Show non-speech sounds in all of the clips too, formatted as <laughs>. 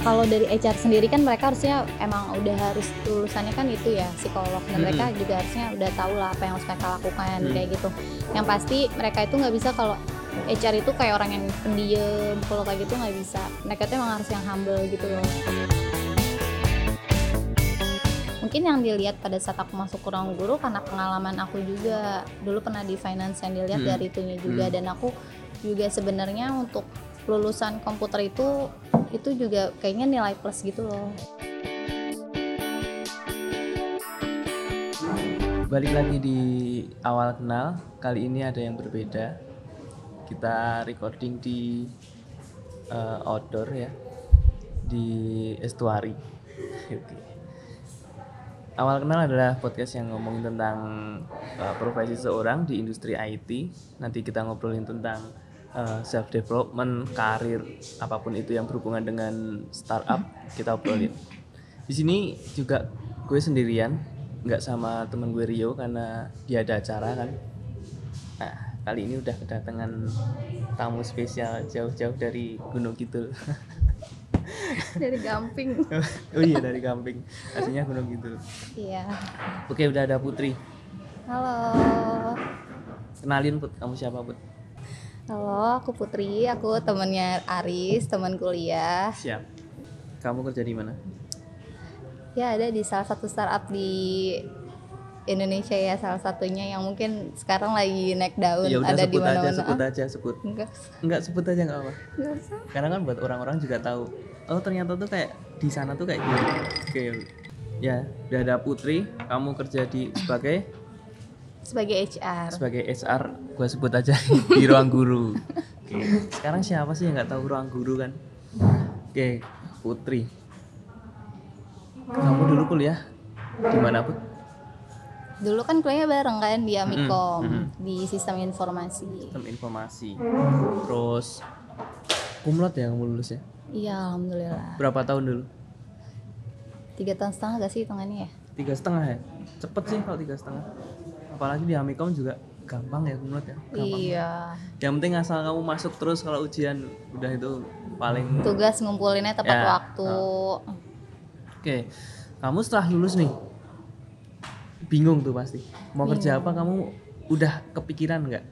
kalau dari HR sendiri kan mereka harusnya emang udah harus lulusannya kan itu ya psikolog dan Mm-mm. mereka juga harusnya udah tahu lah apa yang harus mereka lakukan Mm. kayak gitu yang pasti mereka itu nggak bisa kalau HR itu kayak orang yang pendiam kalau kayak gitu nggak bisa mereka itu emang harus yang humble gitu loh mungkin yang dilihat pada saat aku masuk ke ruang guru karena pengalaman aku juga dulu pernah di finance yang dilihat Hmm. dari itunya juga Hmm. dan aku juga sebenarnya untuk lulusan komputer itu itu juga kayaknya nilai plus gitu loh Balik lagi di awal kenal, kali ini ada yang berbeda. Kita recording di eh, outdoor ya, di estuari. Awal kenal adalah podcast yang ngomongin tentang eh, profesi seorang di industri IT. Nanti kita ngobrolin tentang self development, karir, apa pun itu yang berhubungan dengan startup kita obrolin. Di sini juga gue sendirian, nggak sama temen gue Rio karena dia ada acara kan. Nah kali ini udah kedatangan tamu spesial jauh-jauh dari Gunung Kidul. <laughs> dari gamping <laughs> oh iya dari Gamping, aslinya Gunung Kidul. iya Oke udah ada Putri. halo Kenalin Put, kamu siapa Put? Halo aku Putri aku temennya Aris teman kuliah Siap. Kamu kerja di mana? ya ada di salah satu startup di Indonesia ya salah satunya yang mungkin sekarang lagi naik daun Ya udah ada di sebut aja, sebut aja, sebut. <laughs> enggak Enggak sebut aja nggak apa. enggak usah Karena kan buat orang-orang juga tahu. Oh ternyata tuh kayak di sana tuh kayak gini. Oke. Ya, udah ada Putri. Kamu kerja di sebagai sebagai HR sebagai HR. Gue sebut aja <laughs> di ruang guru. Oke. Sekarang siapa sih yang nggak tahu ruang guru kan? Oke, Putri. Kamu dulu kuliah di mana Put? dulu kan kuliahnya bareng kan di Amikom mm-mm. di sistem informasi Sistem informasi. Terus kumlot ya kamu lulus ya? iya alhamdulillah Berapa tahun dulu? tiga tahun setengah gak sih hitungannya ya Tiga setengah ya? Cepet sih kalau tiga setengah. Apalagi di Amikom juga gampang ya kumlot ya. Gampang. iya Yang penting asal kamu masuk terus kalau ujian udah itu paling tugas ngumpulinnya tepat Ya, waktu Oke, kamu setelah lulus nih, bingung tuh pasti. Mau kerja apa kamu udah kepikiran nggak?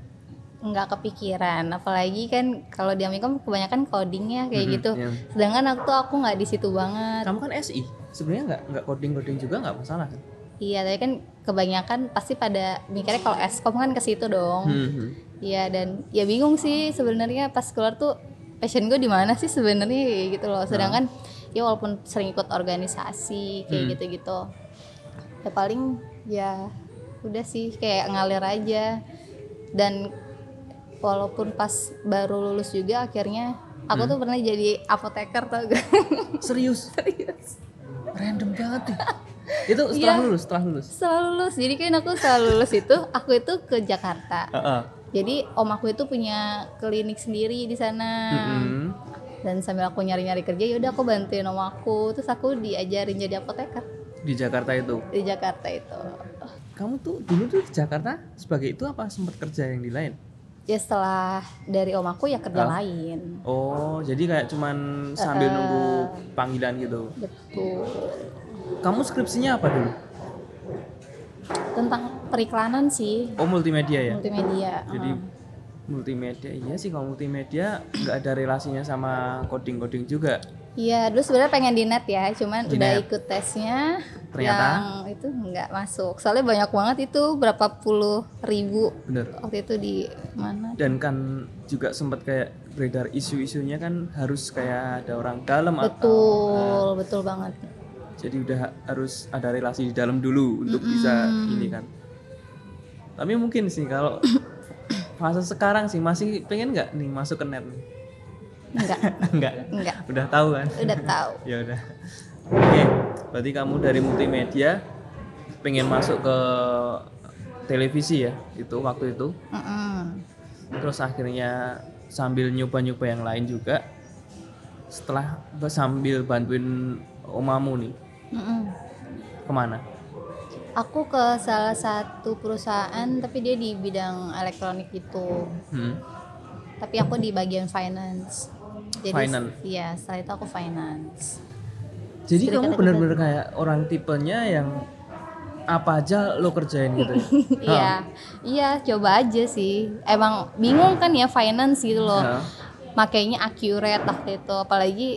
nggak kepikiran apalagi kan kalau di Amikom kebanyakan codingnya kayak Mhm, gitu iya. sedangkan aku aku nggak di situ banget Kamu kan SI, sebenarnya nggak nggak coding coding juga nggak masalah kan? iya tapi kan kebanyakan pasti pada mikirnya kalau eskom kan ke situ dong Hmm, Iya dan ya bingung sih sebenarnya pas keluar tuh passion gue di mana sih sebenarnya gitu loh. Sedangkan ya walaupun sering ikut organisasi kayak Hmm. gitu-gitu. Ya paling ya udah sih kayak ngalir aja. Dan walaupun pas baru lulus juga akhirnya aku Hmm. tuh pernah jadi apoteker tau gak? Serius? <laughs> Random banget tuh. <laughs> itu setelah Iya. lulus, setelah lulus. Setelah lulus, jadi kan aku setelah lulus itu aku itu ke Jakarta. Heeh. Jadi om aku itu punya klinik sendiri di sana. Mm-mm. dan sambil aku nyari-nyari kerja yaudah aku bantuin om aku terus aku diajarin jadi apoteker Di Jakarta itu. di Jakarta itu Kamu tuh dulu tuh di Jakarta sebagai itu apa sempat kerja yang di lain? Ya setelah dari om aku ya kerja lain Oh, jadi kayak cuman sambil Eh. nunggu panggilan gitu. betul Kamu skripsinya apa dulu? tentang periklanan sih Oh, multimedia ya. multimedia Jadi uh. multimedia iya sih kalau multimedia nggak ada relasinya sama coding coding juga Iya, dulu sebenarnya pengen di net ya, cuman Di udah net. ikut tesnya Ternyata? yang itu nggak masuk. Soalnya banyak banget itu berapa puluh ribu bener waktu itu di mana? dan kan juga sempat kayak beredar isu-isunya kan harus kayak ada orang dalam atau Betul, betul banget. jadi udah harus ada relasi di dalam dulu untuk bisa ini kan tapi mungkin sih kalau <coughs> fase sekarang sih masih pengen nggak nih masuk ke net nih Enggak, <laughs> enggak enggak. udah tahu kan Udah tahu. <laughs> ya udah oke berarti kamu dari multimedia pengen masuk ke televisi ya itu waktu itu Mm-mm. terus akhirnya sambil nyoba-nyoba yang lain juga setelah sambil bantuin omamu nih Mm-mm. ke mana Aku ke salah satu perusahaan tapi dia di bidang elektronik gitu. hmm. Tapi aku di bagian finance. Jadi Finance. iya setelah itu aku finance Jadi Sedikit kamu benar-benar kayak orang tipenya yang apa aja lo kerjain gitu ya? <laughs> iya iya coba aja sih emang bingung kan ya finance gitu loh Hah? makanya accurate waktu itu apalagi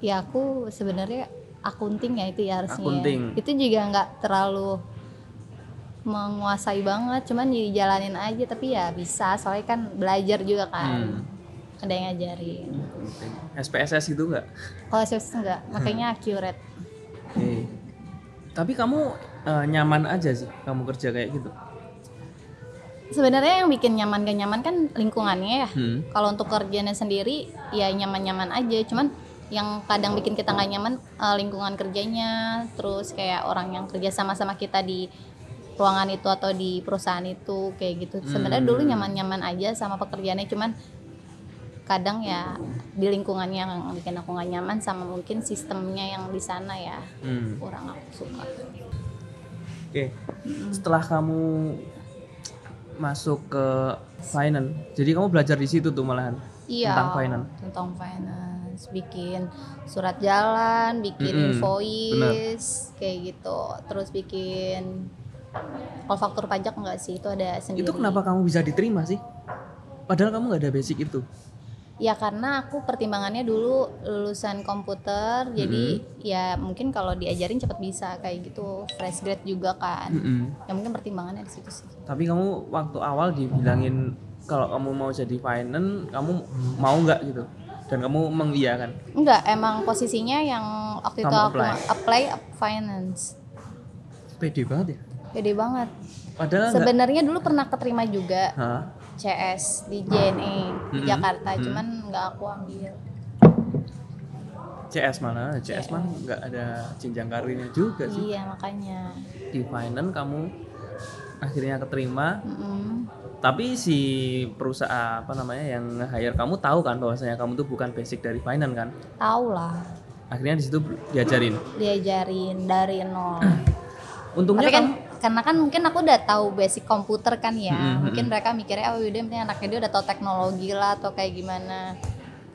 ya aku sebenarnya akunting ya itu ya harusnya Akunting. itu juga nggak terlalu menguasai banget cuman dijalanin aja tapi ya bisa soalnya kan belajar juga kan Hmm. Ada yang ngajarin. SPSS gitu nggak? kalau sales enggak makanya accurate Oke. Tapi kamu eh, nyaman aja sih kamu kerja kayak gitu. sebenarnya yang bikin nyaman gak nyaman kan lingkungannya ya Hmm. kalau untuk kerjanya sendiri ya nyaman-nyaman aja cuman yang kadang bikin kita nggak nyaman eh, lingkungan kerjanya terus kayak orang yang kerja sama-sama kita di ruangan itu atau di perusahaan itu kayak gitu sebenarnya dulu Hmm. nyaman-nyaman aja sama pekerjaannya cuman kadang ya di lingkungannya yang bikin aku nggak nyaman sama mungkin sistemnya yang di sana ya Hmm. kurang aku suka Oke. Setelah kamu masuk ke finance, jadi kamu belajar di situ tuh malahan Iya, tentang finance. tentang finance, bikin surat jalan, bikin Mm-mm, invoice, kayak gitu. Terus bikin kalau faktur pajak enggak sih, itu ada sendiri. Itu kenapa kamu bisa diterima sih? Padahal kamu nggak ada basic itu. Ya karena aku pertimbangannya dulu lulusan komputer, jadi ya mungkin kalau diajarin cepat bisa kayak gitu. Fresh grade juga kan. Mm-mm. Ya mungkin pertimbangannya di situ sih. Tapi kamu waktu awal dibilangin kalau kamu mau jadi finance, kamu mau nggak gitu? Dan kamu mengiyakan. Enggak, emang posisinya yang waktu itu Kamu aku apply? apply finance. Pede banget ya. Gede banget. Padahal. Sebenarnya dulu pernah keterima juga Hah? CS di JNE Mm-mm. Jakarta, Mm. cuman nggak aku ambil. CS mana? CS mah nggak ada jenjang karirnya juga sih. Iya makanya. Di finance kamu akhirnya keterima, Mm-mm. tapi si perusahaan apa namanya yang hire kamu tahu kan bahwasanya kamu tuh bukan basic dari finance kan? Tahu lah, Akhirnya di situ diajarin. diajarin dari nol. <clears throat> Untungnya Tapi kan kamu karena kan mungkin aku udah tahu basic komputer kan ya. Mm-mm, Mungkin mereka mikirnya oh udah anaknya dia udah tahu teknologi lah atau kayak gimana.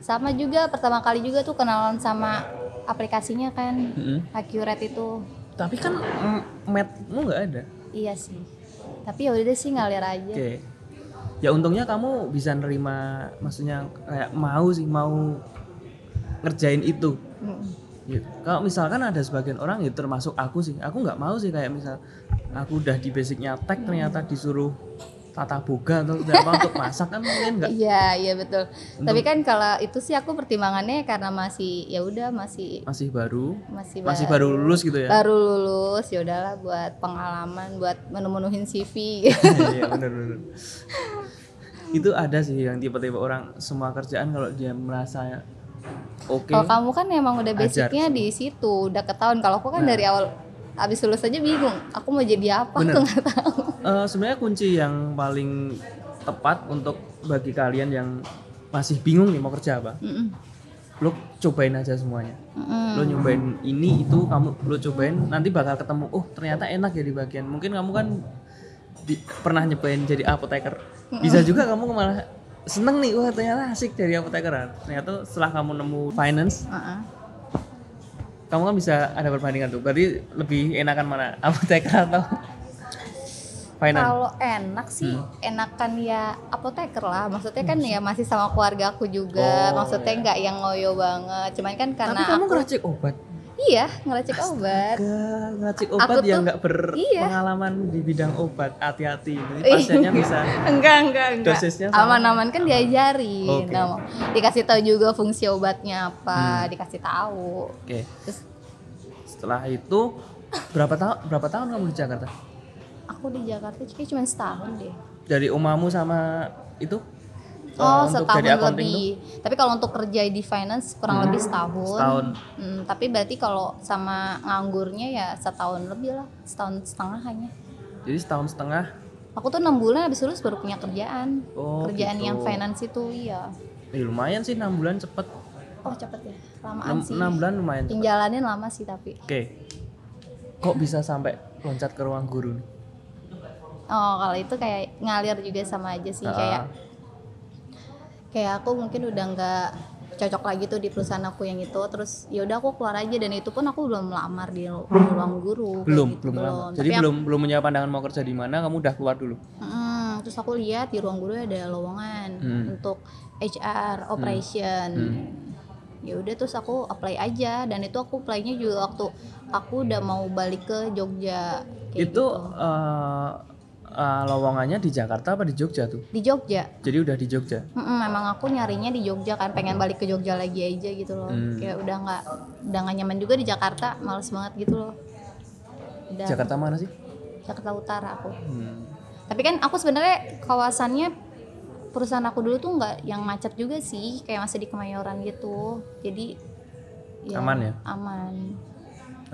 Sama juga pertama kali juga tuh kenalan sama aplikasinya kan. Mm-mm. Accurate itu. Tapi kan mm, mathmu nggak ada. Iya sih. Tapi ya udah deh sih ngalir aja. Oke. Ya untungnya kamu bisa nerima, maksudnya kayak mau sih mau ngerjain itu. Mm-mm. Gitu. Kalau misalkan ada sebagian orang ya termasuk aku sih, aku nggak mau sih kayak misal aku udah di basicnya tech ternyata disuruh tata boga atau apa untuk masak kan mungkin nggak. Iya, iya betul. Tapi kan kalau itu sih aku pertimbangannya karena masih ya udah masih Masih baru, masih, masih ba- baru lulus gitu ya. baru lulus ya udahlah buat pengalaman buat menu-menuhin CV. <laughs> Iya benar benar. Itu ada sih yang tipe-tipe orang semua kerjaan kalau dia merasa oke. Kalau kamu kan emang udah Ajar. basicnya di situ, udah ketahuan. Kalau aku kan dari awal abis lulus aja bingung, aku mau jadi apa Bener. aku nggak tahu. Eh, sebenarnya kunci yang paling tepat untuk bagi kalian yang masih bingung nih mau kerja apa, Mm-mm. lo cobain aja semuanya. Mm-mm. Lo nyobain ini itu kamu lo cobain nanti bakal ketemu. Oh ternyata enak ya di bagian. Mungkin kamu kan di- pernah nyobain jadi apoteker. Bisa juga kamu malah seneng nih. Wah ternyata asik jadi apoteker. Ternyata setelah kamu nemu finance, Uh-uh. kamu kan bisa ada perbandingan tuh. Berarti lebih enakan mana <laughs> apoteker atau finance? Kalau enak sih, Hmm. enakan ya apoteker lah. Maksudnya kan ya masih sama keluarga aku juga. Oh, Maksudnya iya. nggak yang ngoyo banget. Cuman kan karena Tapi kamu aku ngeracik obat. Iya ngeracik obat. Gak ngeracik Aku obat yang tuh- nggak iya. berpengalaman di bidang obat. Hati-hati. Ini pasiennya bisa. <laughs> enggak enggak enggak Dosisnya sama. aman-aman kan diajarin Oke. Nah, dikasih tahu juga fungsi obatnya Hmm. apa dikasih tahu Oke. terus Setelah itu berapa tahun berapa tahun kamu di Jakarta? aku di Jakarta cuma setahun deh Dari umamu sama itu? Eh, oh untuk setahun jadi lebih tapi kalau untuk kerja di finance kurang lebih setahun Setahun. Hmm, tapi berarti kalau sama nganggurnya ya setahun lebih lah setahun setengah hanya. Jadi setahun setengah. aku tuh enam bulan habis lulus baru punya kerjaan Oh, kerjaan gitu. yang finance itu iya Eh, lumayan sih 6 bulan cepet. oh cepet ya lamaan 6, sih bulan lumayan. cepet. Dijalanin lama sih tapi Oke. Kok bisa sampai loncat ke ruang guru nih? Oh, kalau itu kayak ngalir juga sama aja sih Ah. kayak kayak aku mungkin udah nggak cocok lagi tuh di perusahaan aku yang itu terus ya udah aku keluar aja dan itu pun aku belum melamar di, di ruang guru belum gitu, belum lama Tapi jadi aku- belum belum punya pandangan mau kerja di mana kamu udah keluar dulu Mm, terus aku lihat di ruang guru ada lowongan Hmm. untuk HR operation Hmm. ya udah terus aku apply aja dan itu aku apply-nya juga waktu aku udah mau balik ke Jogja kayak itu gitu. eh, eh, lowongannya di Jakarta apa di Jogja tuh? Di Jogja. Jadi udah di Jogja? Mm-mm, memang aku nyarinya di Jogja kan pengen balik ke Jogja lagi aja gitu loh. Hmm. kayak udah nggak udah nggak nyaman juga di Jakarta males banget gitu loh. Udah Jakarta mana sih? Jakarta Utara aku. Hmm. tapi kan aku sebenarnya kawasannya perusahaan aku dulu tuh nggak yang macet juga sih kayak masih di Kemayoran gitu. Jadi Aman ya? aman.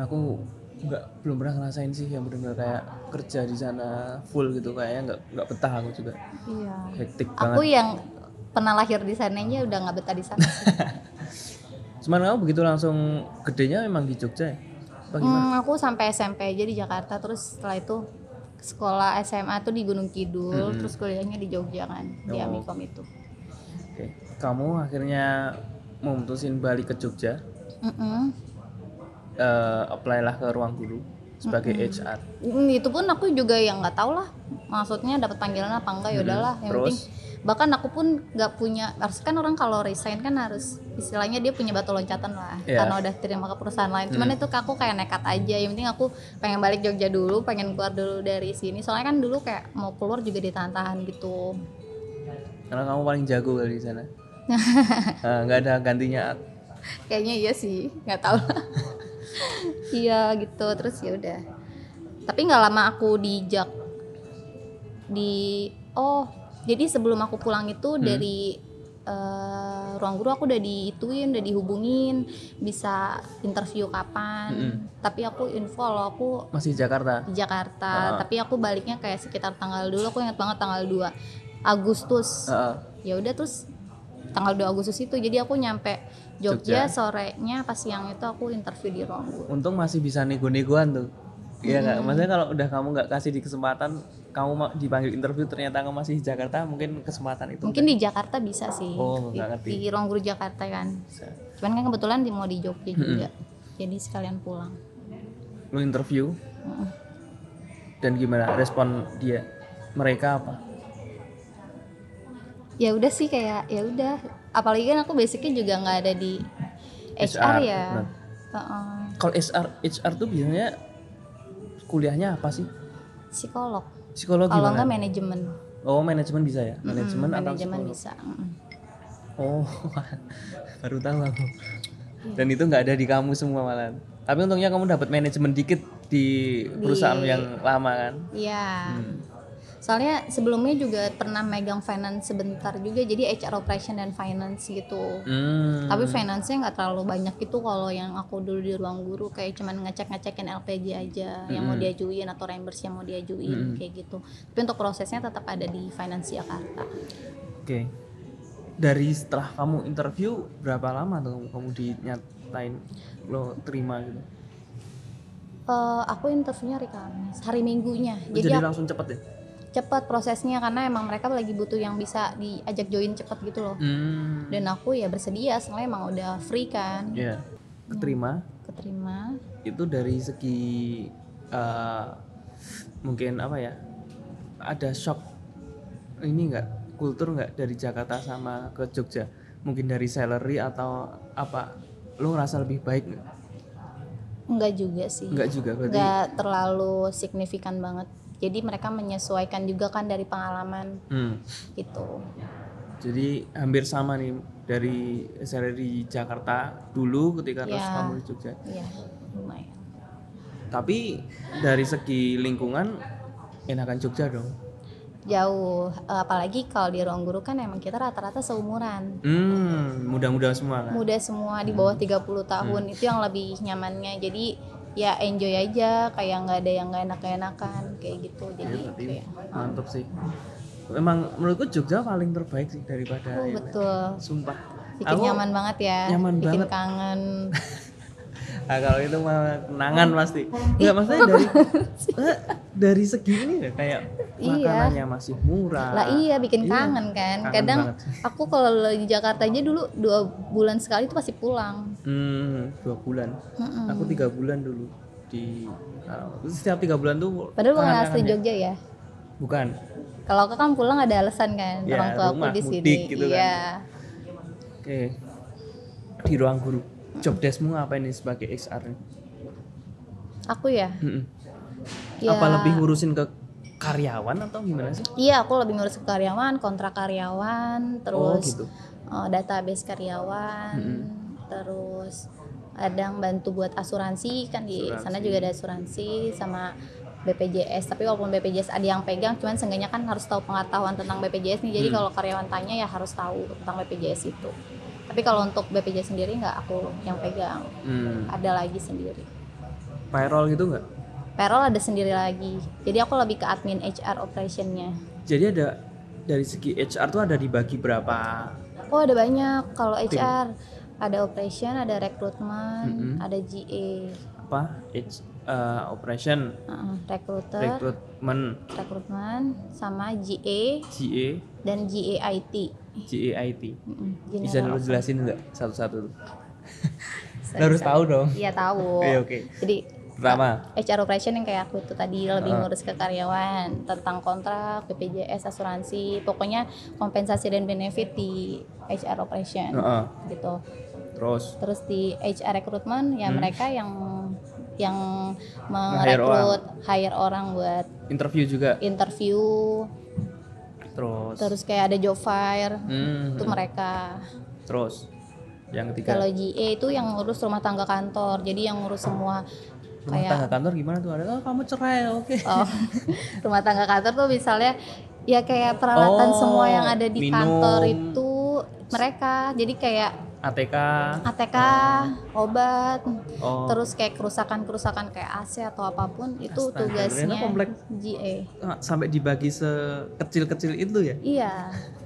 Aku nggak belum pernah ngerasain sih yang benar-benar kayak kerja di sana full gitu kayaknya nggak nggak betah aku juga. Iya. Hektik aku banget. yang pernah lahir di sananya udah nggak betah di sana <laughs> cuman kamu begitu langsung gedenya memang di Jogja ya? Hmm, aku sampai SMP aja di Jakarta terus setelah itu sekolah SMA tuh di Gunung Kidul Mm-mm. terus kuliahnya di Jogja kan di Oh. Amikom itu. Oke kamu akhirnya memutusin balik ke Jogja? Mm-mm. Eh apply lah ke ruang guru sebagai HR Mm, itu pun aku juga yang nggak tahu lah. Maksudnya dapat panggilan apa enggak ya udahlah yang Terus? penting bahkan aku pun nggak punya harus kan orang kalau resign kan harus istilahnya dia punya batu loncatan lah. Iya. karena udah terima ke perusahaan lain. Cuman itu aku kayak nekat aja. Yang penting aku pengen balik Jogja dulu pengen keluar dulu dari sini. Soalnya kan dulu kayak mau keluar juga ditahan-tahan gitu. Karena kamu paling jago kali di sana. Eh, <laughs> nggak ada gantinya. Kayaknya iya sih nggak tahu <laughs> iya gitu terus ya udah tapi nggak lama aku di Jak di oh jadi sebelum aku pulang itu Hmm. dari eh, ruang guru aku udah diituin udah dihubungin bisa interview kapan Mm-mm. tapi aku info kalau aku masih Jakarta di Jakarta Ah. tapi aku baliknya kayak sekitar tanggal dulu aku ingat banget tanggal 2 Agustus Heeh. ya udah terus tanggal 2 Agustus itu jadi aku nyampe Jogja, Jogja. sorenya pas siang itu aku interview di ruang guru untung masih bisa nego-negoan tuh Iya Hmm. maksudnya kalau udah kamu nggak kasih di kesempatan, kamu dipanggil interview ternyata kamu masih di Jakarta, mungkin kesempatan itu mungkin di Jakarta bisa sih Oh, di, ngerti. di ruang guru Jakarta kan bisa. cuman kan kebetulan di mau di Jogja juga jadi sekalian pulang Lu interview Mm-mm. dan gimana respon dia? Mereka apa? Ya udah sih kayak ya udah apalagi kan aku basicnya juga nggak ada di HR, HR, ya benar. Heeh. Kalau HR, HR tuh biasanya kuliahnya apa sih? psikolog Psikologi kalau nggak manajemen Oh manajemen bisa ya? Manajemen atau manajemen psikolog? bisa. Oh, <laughs> baru tahu aku. Dan itu nggak ada di kamu semua malah. Tapi untungnya kamu dapat manajemen dikit di perusahaan Di- yang lama kan. Iya. Hmm. Soalnya sebelumnya juga pernah megang finance sebentar juga, jadi HR operation dan finance gitu. Hmm. Tapi finance-nya nggak terlalu banyak itu kalau yang aku dulu di ruang guru kayak cuman ngecek-ngecekin LPG aja yang mau Mm-mm. diajuin atau reimburse yang mau diajuin Mm-mm. kayak gitu. Tapi untuk prosesnya tetap ada di finance Jakarta. Oke. Dari setelah kamu interview berapa lama tuh kamu dinyatain lo terima gitu? Eh, aku interviewnya hari Kamis, hari Minggunya. Oh, Jadi, Jadi, aku langsung cepet ya? Cepat prosesnya karena emang mereka lagi butuh yang bisa diajak join cepat gitu loh. Hmm. Dan aku ya bersedia, soalnya emang udah free kan. Ya. Keterima. Keterima. Itu dari segi eh, mungkin apa ya? Ada shock ini enggak kultur nggak dari Jakarta sama ke Jogja? Mungkin dari salary atau apa? Lo ngerasa lebih baik nggak? Enggak juga sih. Enggak juga berarti. Enggak terlalu signifikan banget. Jadi mereka menyesuaikan juga kan dari pengalaman Hmm. gitu. Jadi hampir sama nih dari salary di Jakarta dulu ketika terus Ya. kamu di Jogja. Iya, lumayan. Tapi dari segi lingkungan enakan Jogja dong. Jauh, apalagi kalau di ruang guru kan emang kita rata-rata seumuran. Hmm, mudah-mudah semua kan. Muda semua di bawah 30 tahun itu yang lebih nyamannya. Jadi ya enjoy aja kayak nggak ada yang nggak enak-enakan kayak gitu. Ya, Jadi berarti kayak mantep sih. Memang menurutku Jogja paling terbaik sih daripada oh, betul. Sumpah. Bikin Aku- nyaman banget ya. nyaman bikin banget. kangen. <laughs> Nah, kalau itu mah kenangan pasti. Enggak maksudnya dari <laughs> eh, dari segi ini ya kayak Iya. makanannya masih murah. Lah iya bikin Iya, kangen kan. kangen Kadang banget aku kalau di Jakarta aja dulu dua bulan sekali tuh pasti pulang. Hmm, dua bulan. Mm-mm. Aku tiga bulan dulu di uh, setiap tiga bulan tuh Padahal bukan asli. Jogja ya. Bukan. Kalau aku kan pulang ada alasan kan Ya, orang tua aku rumah, di sini. gitu kan. Iya. Oke. Di ruang guru. Job deskmu apa ini sebagai XR? Aku ya. Mm-mm. Ya. Apa lebih ngurusin ke karyawan atau gimana sih? Iya, aku lebih ngurus ke karyawan, kontrak karyawan, oh terus gitu. eh, database karyawan, Mm-mm. terus kadang bantu buat asuransi kan di Asuransi. sana juga ada asuransi sama BPJS. Tapi walaupun BPJS ada yang pegang, cuman seenggaknya kan harus tahu pengetahuan tentang BPJS nih. Jadi Hmm. kalau karyawan tanya ya harus tahu tentang BPJS itu. Tapi kalau untuk BPJS sendiri nggak aku yang pegang, Hmm. ada lagi sendiri. Payroll gitu nggak? Payroll ada sendiri lagi. Jadi aku lebih ke admin HR operationnya. Jadi ada dari segi HR tuh ada dibagi berapa? Oh ada banyak kalau. HR ada operation, ada rekrutmen, Mm-mm. ada GA, Apa? H, uh, operation, uh, recruiter, rekrutmen, rekrutmen, sama GA GA, dan GAIT. GAIT. Mm-mm, Bisa dulu jelasin nggak satu-satu? <laughs> Officer. Harus tahu dong. Iya tahu. Oke oke. Jadi Pertama. HR operation yang kayak aku itu tadi lebih ngurus ke karyawan tentang kontrak, BPJS, asuransi, pokoknya kompensasi dan benefit di HR operation Heeh. gitu. Terus Terus di HR recruitment ya Hmm. mereka yang yang merekrut hire orang buat interview juga. interview Terus. terus kayak ada job fair Hmm, itu mereka Terus. Yang ketiga. kalau GA itu yang ngurus rumah tangga kantor jadi yang ngurus semua Rumah kayak tangga kantor gimana tuh? Ada, oh kamu cerai, oke. oh, <laughs> rumah tangga kantor tuh misalnya ya kayak peralatan Oh, semua yang ada di minum. kantor itu mereka jadi kayak ATK. ATK obat Oh. terus kayak kerusakan-kerusakan kayak AC atau apa pun itu Astaga, tugasnya komplek. GA Ah, sampai dibagi sekecil-kecil itu ya. iya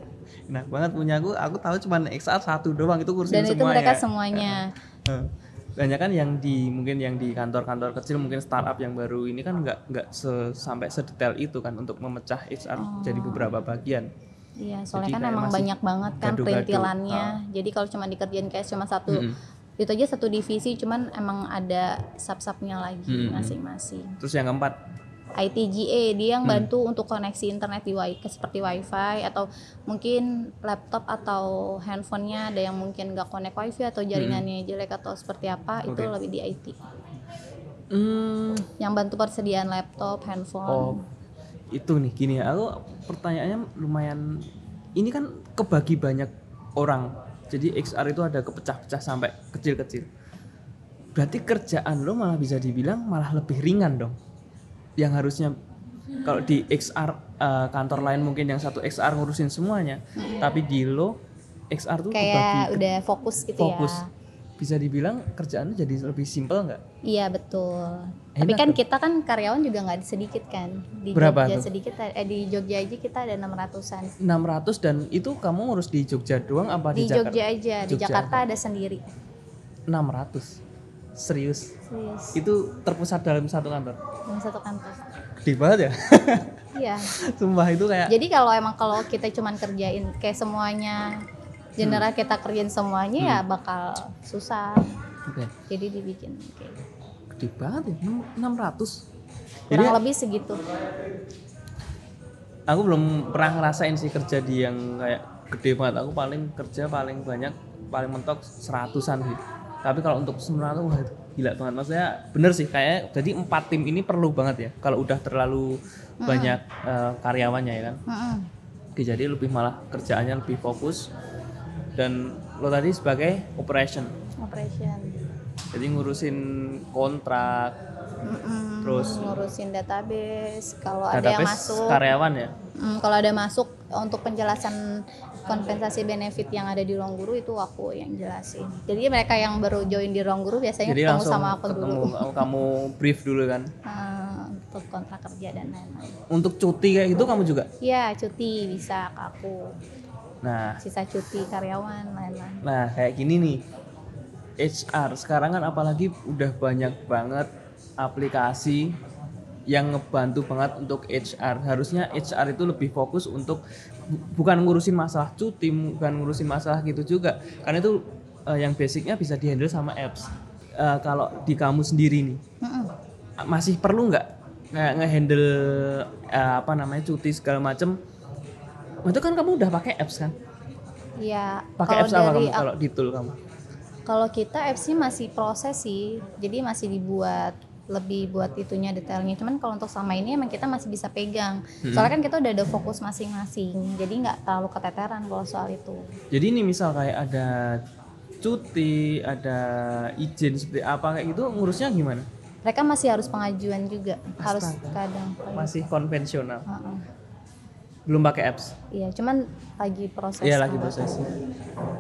<laughs> Enak banget punya aku. Aku tahu cuma XR satu doang itu kursi dan itu semua mereka ya. semuanya. Banyak kan yang di mungkin yang di kantor-kantor kecil mungkin startup yang baru ini kan nggak nggak se- sampai sedetail itu kan untuk memecah HR jadi beberapa bagian. Iya Jadi soalnya kan kayak emang banyak banget kan gado-gado. perintilannya Ah. jadi kalau cuma dikerjain kayak cuma satu Mm-mm. itu aja satu divisi cuman emang ada sub-subnya lagi Mm-mm. masing-masing Terus yang keempat, ITGA dia yang Hmm. bantu untuk koneksi internet di wi seperti wifi atau mungkin laptop atau handphonenya ada yang mungkin nggak connect wifi atau jaringannya jelek atau seperti apa itu Hmm. Oke. lebih di IT hmm, yang bantu persediaan laptop handphone oh itu nih gini ya, aku pertanyaannya lumayan. Ini kan kebagi banyak orang. Jadi XR itu ada kepecah-pecah sampai kecil-kecil. Berarti kerjaan lo malah bisa dibilang malah lebih ringan dong. Yang harusnya kalau di XR eh, kantor lain mungkin yang satu XR ngurusin semuanya, tapi di lo XR tuh kebagi kayak udah fokus gitu fokus. ya Bisa dibilang kerjaan jadi lebih simpel nggak? iya betul. Enak tapi kan tuh. kita kan karyawan juga nggak sedikit kan? Di Berapa Jogja tuh? sedikit eh di Jogja aja kita ada 600-an 600 dan itu kamu ngurus di Jogja doang apa di, di Jakarta? Jogja aja di. Jakarta ada sendiri. 600 serius? Serius. Itu terpusat dalam satu kantor? Dalam satu kantor. Gede banget ya? Iya. <laughs> Sumpah itu kayak Jadi kalau emang kalau kita cuman kerjain kayak semuanya general Hmm. kita kerjain semuanya ya bakal susah. Oke, Jadi dibikin kayak gede banget ya enam- 600 jadi kurang lebih segitu. aku belum pernah ngerasain sih kerja di yang kayak gede banget. Aku paling kerja paling banyak paling mentok seratusan sih. Tapi kalau untuk 900 wah itu gila banget. Maksudnya bener sih kayak jadi empat tim ini perlu banget ya kalau udah terlalu banyak eh, karyawannya ya kan. Oke, jadi lebih malah kerjaannya lebih fokus dan lo tadi sebagai operation Operation. jadi ngurusin kontrak Mm-mm. Terus? ngurusin database. Kalau ada yang masuk, karyawan ya mm, kalau ada masuk untuk penjelasan kompensasi benefit yang ada di ruang guru itu aku yang jelasin. Jadi mereka yang baru join di ruang guru biasanya jadi ketemu sama aku ketemu dulu kamu- kamu brief dulu kan <laughs> Eh, untuk kontrak kerja dan lain-lain. untuk cuti kayak gitu kamu juga Iya cuti bisa ke aku. Nah sisa cuti karyawan lain-lain nah kayak gini nih HR sekarang kan apalagi udah banyak banget aplikasi yang ngebantu banget untuk HR. Harusnya HR itu lebih fokus untuk bu- bukan ngurusin masalah cuti, bukan ngurusin masalah gitu juga. Karena itu eh, yang basicnya bisa dihandle sama apps. Eh, kalau di kamu sendiri nih, Mm-mm. masih perlu nggak nge- ngehandle eh, apa namanya cuti segala macem? Itu kan kamu udah pakai apps kan? ya Pakai kalau apps apa dari kamu kalau di tool kamu? kalau kita apps-nya masih proses sih jadi masih dibuat lebih buat itunya detailnya cuman kalau untuk sama ini emang kita masih bisa pegang soalnya kan kita udah ada fokus masing-masing jadi nggak terlalu keteteran kalau soal itu Jadi ini misal kayak ada cuti, ada izin seperti apa kayak gitu ngurusnya gimana? mereka masih harus pengajuan juga harus Astaga. kadang Masih konvensional, Heeh. Belum pakai apps. iya cuman lagi proses Iya lagi proses.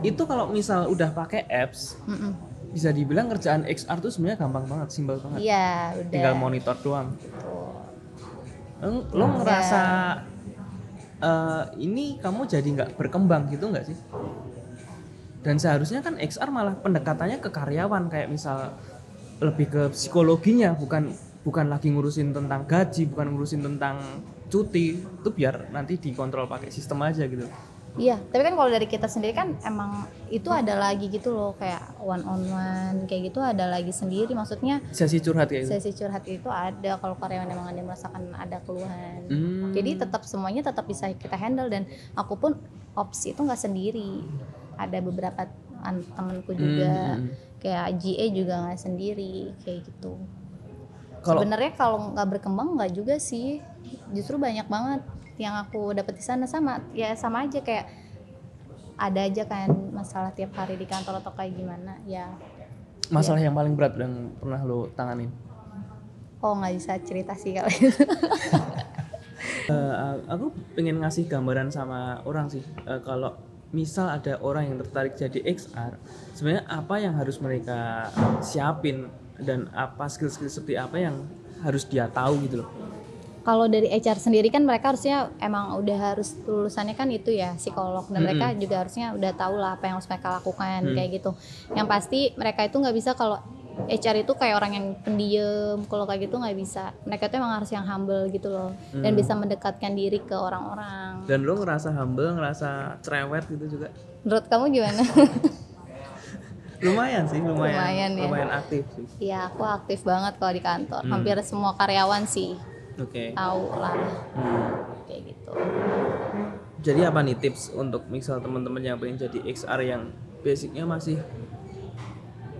Itu kalau misal udah pakai apps, Mm-mm. bisa dibilang kerjaan XR tuh sebenarnya gampang banget, simpel banget. iya udah Tinggal monitor doang. Tuh. Lo, lo ngerasa eh, ini kamu jadi nggak berkembang gitu nggak sih? Dan seharusnya kan XR malah pendekatannya ke karyawan kayak misal lebih ke psikologinya bukan bukan lagi ngurusin tentang gaji, bukan ngurusin tentang cuti itu biar nanti dikontrol pakai sistem aja gitu. Iya, tapi kan kalau dari kita sendiri kan emang itu ada lagi gitu loh kayak one on one kayak gitu ada lagi sendiri maksudnya Sesi curhat kayak gitu. sesi curhat itu ada kalau karyawan emang ada merasakan ada keluhan. Hmm. Jadi tetap semuanya tetap bisa kita handle dan aku pun opsi itu nggak sendiri. Ada beberapa an- temanku juga Hmm. kayak GA juga nggak sendiri kayak gitu. Kalau Sebenarnya kalau nggak berkembang nggak juga sih. Justru banyak banget yang aku dapat di sana. Sama ya sama aja kayak ada aja kan masalah tiap hari di kantor atau kayak gimana ya. Masalah yang paling berat yang pernah lo tanganin. oh nggak bisa cerita sih kalau <laughs> Eh, aku pengen ngasih gambaran sama orang sih. Eh, kalau misal ada orang yang tertarik jadi XR sebenarnya apa yang harus mereka siapin dan apa skill-skill seperti apa yang harus dia tahu gitu loh kalau dari HR sendiri kan mereka harusnya emang udah harus lulusannya kan itu ya psikolog. Dan mereka juga harusnya udah tahu lah apa yang harus mereka lakukan Mm. kayak gitu. Yang pasti mereka itu nggak bisa kalau HR itu kayak orang yang pendiam kalau kayak gitu nggak bisa. Mereka tuh emang harus yang humble gitu loh. Dan Hmm. bisa mendekatkan diri ke orang-orang. Dan lo ngerasa humble ngerasa cerewet gitu juga? Menurut kamu gimana? <laughs> Lumayan sih lumayan. Lumayan lumayan, ya. aktif sih. Iya, aku aktif banget kalau di kantor. Hmm. Hampir semua karyawan sih oke tahu lah Hmm. kayak gitu. jadi apa nih tips untuk misal teman-teman yang pengen jadi XR yang basicnya masih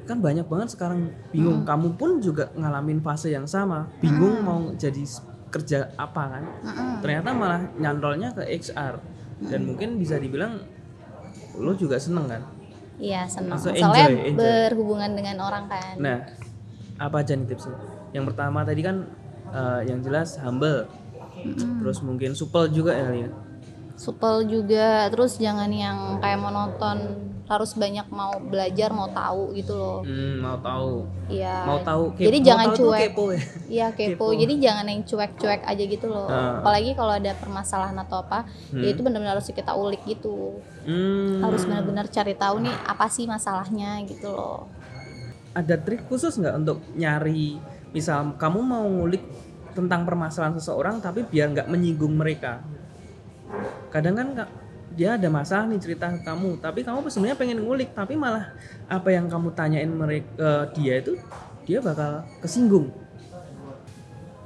kan banyak banget sekarang bingung kamu pun juga ngalamin fase yang sama bingung mau jadi kerja apa kan Mm-mm. ternyata malah nyantolnya ke XR dan mungkin bisa dibilang lo juga seneng kan Iya, senang. Maksudnya Soalnya enjoy, enjoy. berhubungan dengan orang kan. nah apa aja nih tipsnya yang pertama tadi kan eh, yang jelas humble Mm-mm. terus mungkin supel juga ya kali ya Supel juga, terus jangan yang kayak monoton, harus banyak mau belajar, mau tahu gitu loh. Hmm, mau tahu Iya. mau tahu kepo- Jadi mau jangan tahu cuek. kepo ya Iya <laughs> kepo. Kepo. Jadi jangan yang cuek-cuek aja gitu loh. Ah. Apalagi kalau ada permasalahan atau apa, Hmm. ya itu benar-benar harus kita ulik gitu. Hmm, Harus benar-benar cari tahu nih apa sih masalahnya gitu loh. ada trik khusus nggak untuk nyari misal kamu mau ngulik tentang permasalahan seseorang tapi biar nggak menyinggung mereka kadang kan dia ada masalah nih cerita ke kamu tapi kamu sebenarnya pengen ngulik tapi malah apa yang kamu tanyain mereka dia itu dia bakal kesinggung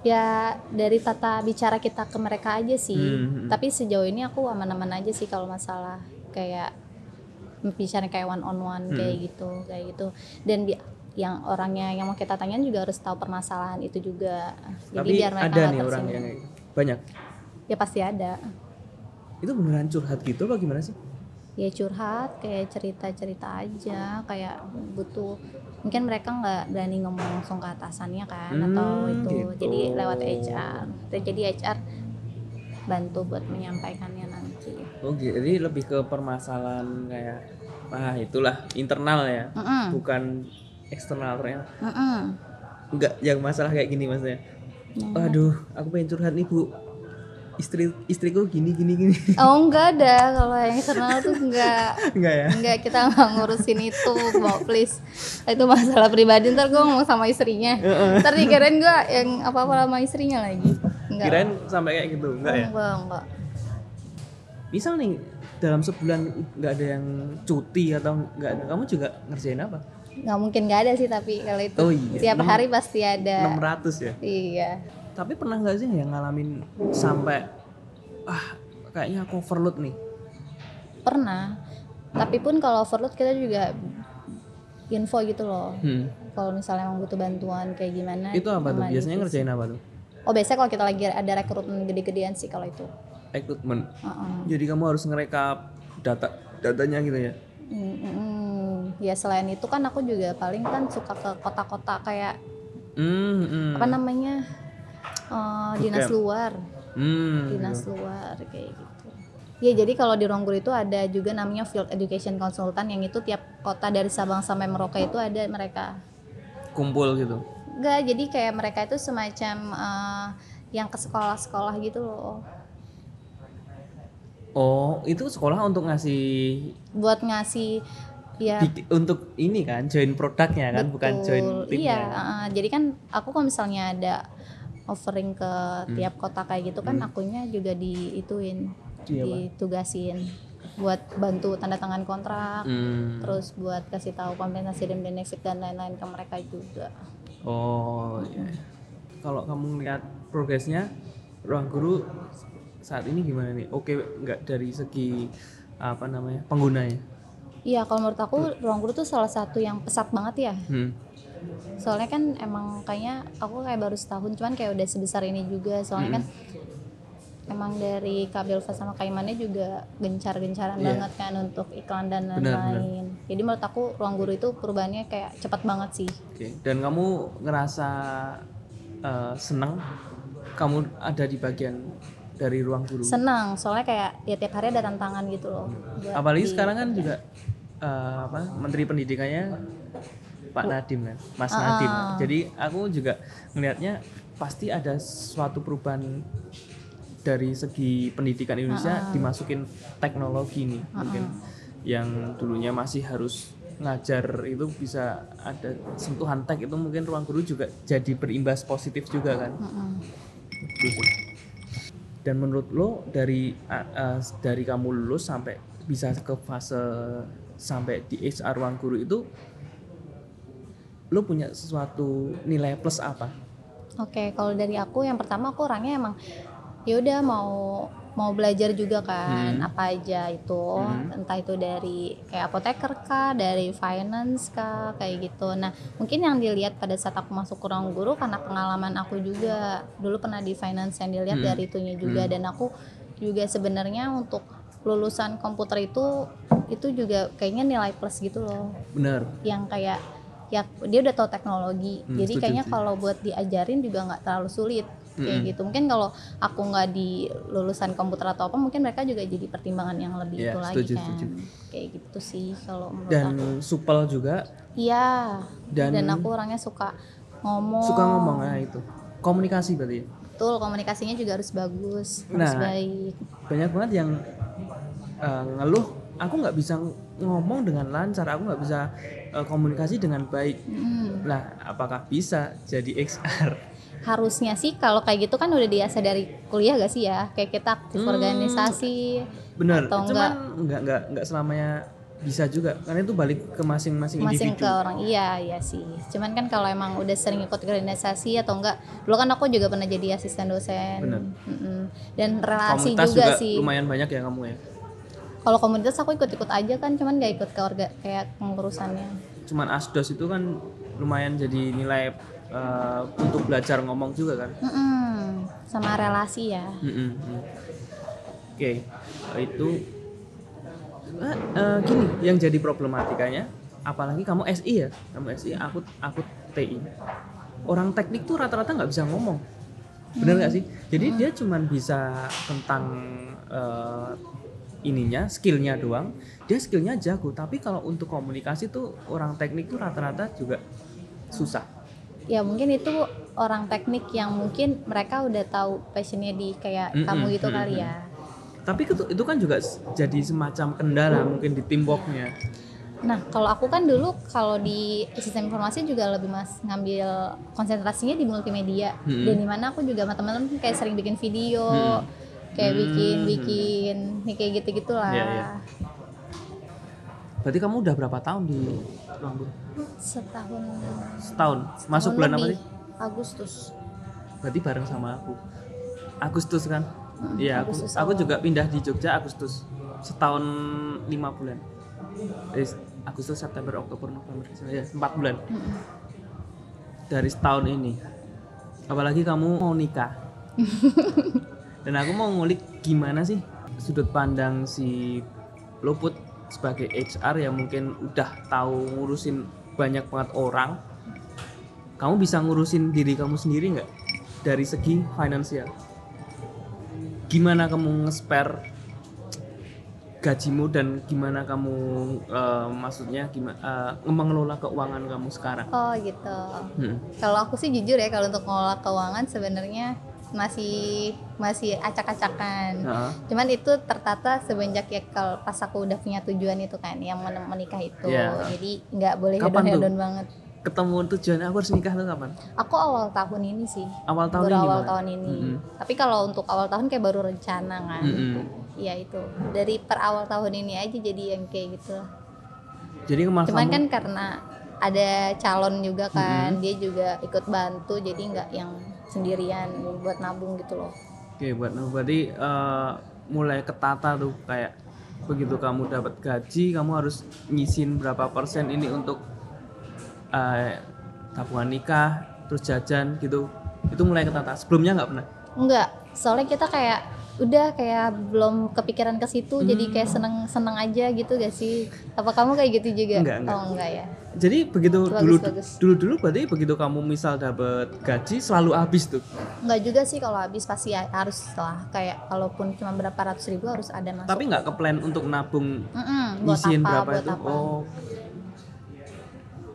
Ya dari tata bicara kita ke mereka aja sih. Hmm. Tapi sejauh ini aku aman-aman aja sih kalau masalah kayak bicara kayak one on one Hmm. kayak gitu, kayak gitu. Dan bi- yang orangnya yang mau kita tanyain juga harus tahu permasalahan itu juga. Jadi tapi biar mereka ada nih orang yang banyak ya pasti ada. itu beneran curhat gitu apa gimana sih Ya curhat kayak cerita-cerita aja kayak butuh mungkin mereka nggak berani ngomong langsung ke atasannya kan atau Hmm, itu gitu. jadi lewat HR jadi HR bantu buat menyampaikannya nanti oh gitu. jadi lebih ke permasalahan kayak ah itulah internal ya Mm-mm. bukan eksternal ternyata Mm-mm. enggak yang masalah kayak gini maksudnya. Ya. aduh aku pengen curhat nih bu. Istri istriku gini gini gini. Oh enggak ada. Kalau yang eksternal tuh enggak enggak <laughs> ya? Enggak kita nggak ngurusin itu. Mau please. Itu masalah pribadi. Ntar gue ngomong sama istrinya. Ntar dikirain gue yang apa apa sama istrinya lagi. Enggak kirain sampai kayak gitu enggak ya? Enggak enggak misal nih dalam sebulan nggak ada yang cuti atau nggak ada kamu juga ngerjain apa nggak mungkin nggak ada sih tapi kalau itu Oh iya, tiap enam- hari pasti ada. 600 ya? Iya. Tapi pernah nggak sih yang ngalamin sampai ah kayaknya aku overload nih. Pernah. Tapi pun kalau overload kita juga info gitu loh. Hmm. kalau misalnya emang butuh bantuan kayak gimana itu apa tuh? biasanya divisi. ngerjain apa tuh? Oh biasanya kalau kita lagi ada rekrutmen gede-gedean sih kalau itu. Rekrutmen? Heeh. jadi kamu harus ngerekap data datanya gitu ya? Mm, mm. Ya selain itu kan aku juga paling kan suka ke kota-kota kayak hmm, hmm. apa namanya eh, dinas luar. Hmm. dinas luar kayak gitu. Ya jadi kalau di Ruang Guru itu ada juga namanya field education consultant yang itu tiap kota dari Sabang sampai Merauke itu ada mereka. Kumpul gitu? Enggak jadi kayak mereka itu semacam eh, yang ke sekolah-sekolah gitu loh. Oh itu sekolah untuk ngasih buat ngasih ya untuk ini kan join produknya kan bukan join Betul. timnya Iya, uh, jadi kan aku kalau misalnya ada offering ke Hmm. tiap kota kayak gitu kan akunya juga diituin, Iya, ditugasin buat bantu tanda tangan kontrak, Hmm. terus buat kasih tahu kompensasi dan benefit dan lain-lain ke mereka juga. Oh, iya. Kalau kamu lihat progresnya ruang guru saat ini gimana nih? Oke, nggak dari segi apa namanya penggunanya? Iya, kalau menurut aku ruang guru tuh salah satu yang pesat banget ya. Hmm. Soalnya kan emang kayaknya aku kayak baru setahun, cuman kayak udah sebesar ini juga. Soalnya kan emang dari Kabel Fast sama Kaimannya juga gencar-gencaran Iya. banget kan untuk iklan dan lain-lain. Jadi menurut aku ruang guru itu perubahannya kayak cepat banget sih. Oke. Dan kamu ngerasa eh, senang kamu ada di bagian dari ruang guru? Senang, soalnya kayak ya tiap hari ada tantangan gitu loh. Apalagi di- sekarang kan juga eh, apa Menteri Pendidikannya Pak Nadim kan, Mas Nadim. Jadi aku juga melihatnya pasti ada suatu perubahan dari segi pendidikan Indonesia dimasukin teknologi nih mungkin yang dulunya masih harus ngajar itu bisa ada sentuhan tech itu mungkin ruang guru juga jadi berimbas positif juga kan. Gitu sih. Dan menurut lo dari uh, dari kamu lulus sampai bisa ke fase sampai di HR ruang guru itu lo punya sesuatu nilai plus apa? Oke, kalau dari aku yang pertama aku orangnya emang ya udah mau mau belajar juga kan Hmm. apa aja itu. Entah itu dari kayak apoteker kah dari finance kah kayak gitu. Nah mungkin yang dilihat pada saat aku masuk ke ruang guru karena pengalaman aku juga. Dulu pernah di finance yang dilihat Hmm. dari itunya juga. Dan aku juga sebenarnya untuk lulusan komputer itu itu juga kayaknya nilai plus gitu loh. Bener. yang kayak ya dia udah tahu teknologi. Hmm, jadi kayaknya kalau buat diajarin juga nggak terlalu sulit kayak gitu mungkin kalau aku nggak di lulusan komputer atau apa mungkin mereka juga jadi pertimbangan yang lebih Iya, itu lagi setuju, kan setuju. kayak gitu sih kalau menurut Dan aku supel juga iya dan, dan aku orangnya suka ngomong suka ngomong ya itu. Komunikasi berarti. ya? betul komunikasinya juga harus bagus harus Nah, baik Banyak banget yang uh, ngeluh aku nggak bisa ngomong dengan lancar, aku nggak bisa uh, komunikasi dengan baik. Hmm, Nah, apakah bisa jadi XR? Harusnya sih kalau kayak gitu kan udah biasa dari kuliah gak sih ya kayak kita aktif Hmm. organisasi Bener, Atau cuman nggak nggak nggak selamanya bisa juga karena itu balik ke masing-masing masing individu. ke orang iya iya sih cuman kan kalau emang udah sering ikut organisasi atau enggak dulu kan aku juga pernah jadi asisten dosen Bener. Mm-mm. dan relasi Komunitas juga, juga, sih lumayan banyak ya kamu ya. kalau komunitas aku ikut-ikut aja kan cuman gak ikut ke orga kayak pengurusannya Cuman asdos itu kan lumayan jadi nilai uh, untuk belajar ngomong juga kan. Mm-mm. sama relasi ya Mm-mm, mm. Oke, itu eh, eh, gini yang jadi problematikanya, apalagi kamu SI ya, kamu SI, aku aku TI. Orang teknik tuh rata-rata nggak bisa ngomong, bener nggak sih? Jadi dia cuman bisa tentang eh, ininya, skillnya doang. Dia skillnya jago, tapi kalau untuk komunikasi tuh orang teknik tuh rata-rata juga susah. Ya mungkin itu orang teknik yang mungkin mereka udah tahu passionnya di kayak Mm-mm, kamu gitu mm-mm. kali ya Tapi itu, itu kan juga jadi semacam kendala mungkin di teamworknya. Nah, kalau aku kan dulu kalau di sistem informasi juga lebih mas ngambil konsentrasinya di multimedia. Hmm. Dan di mana aku juga sama teman-teman kayak sering bikin video, Hmm. kayak bikin bikin nih kayak gitu gitulah. Iya, iya. Berarti kamu udah berapa tahun di? Setahun. Setahun. Masuk setahun bulan apa sih? Agustus. Berarti bareng sama aku. Agustus kan? Hmm, Iya, aku, Agustus aku awal. juga pindah di Jogja Agustus. Setahun lima bulan. Eh, Agustus, September, Oktober, November, ya, empat bulan. Mm-mm. Dari setahun ini. Apalagi kamu mau nikah. <laughs> Dan aku mau ngulik gimana sih sudut pandang si Luput sebagai HR yang mungkin udah tahu ngurusin banyak banget orang. Kamu bisa ngurusin diri kamu sendiri nggak dari segi finansial? Gimana kamu nge-spare gajimu dan gimana kamu eh, maksudnya gimana mengelola keuangan kamu sekarang? Oh gitu. Hmm. Kalau aku sih jujur ya kalau untuk mengelola keuangan sebenarnya masih masih acak-acakan. Heeh. Cuman itu tertata semenjak ya kalau pas aku udah punya tujuan itu kan yang men- menikah itu. Iya. Jadi nggak boleh hedon-hedon banget. ketemu tujuan aku harus nikah tuh kapan? Aku awal tahun ini sih. Awal tahun baru ini awal tahun ini. Mm-mm. Tapi kalau untuk awal tahun kayak baru rencana kan. Mm-mm. Iya itu. Dari per awal tahun ini aja jadi yang kayak gitu. Jadi kemarin Cuman kamu kan karena ada calon juga kan, dia juga ikut bantu jadi nggak yang sendirian buat nabung gitu loh. Oke, buat berarti eh, mulai ketata tuh kayak begitu kamu dapat gaji, kamu harus nyisin berapa persen ini untuk eh, tabungan nikah, terus jajan gitu. Itu mulai ketata. Sebelumnya nggak pernah. Enggak, soalnya kita kayak udah kayak belum kepikiran ke situ jadi Hmm. kayak seneng-seneng aja gitu gak sih? Apa kamu kayak gitu juga? Enggak, enggak. Oh enggak ya. Jadi begitu Bagus, dulu bagus. dulu dulu berarti begitu kamu misal dapat gaji selalu habis tuh. Enggak juga sih kalau habis pasti ya- harus lah kayak kalaupun cuma berapa ratus ribu harus ada masuk. Tapi nggak ke plan untuk nabung Mm-mm, buat nyisihin apa? berapa buat itu? apa? Oh.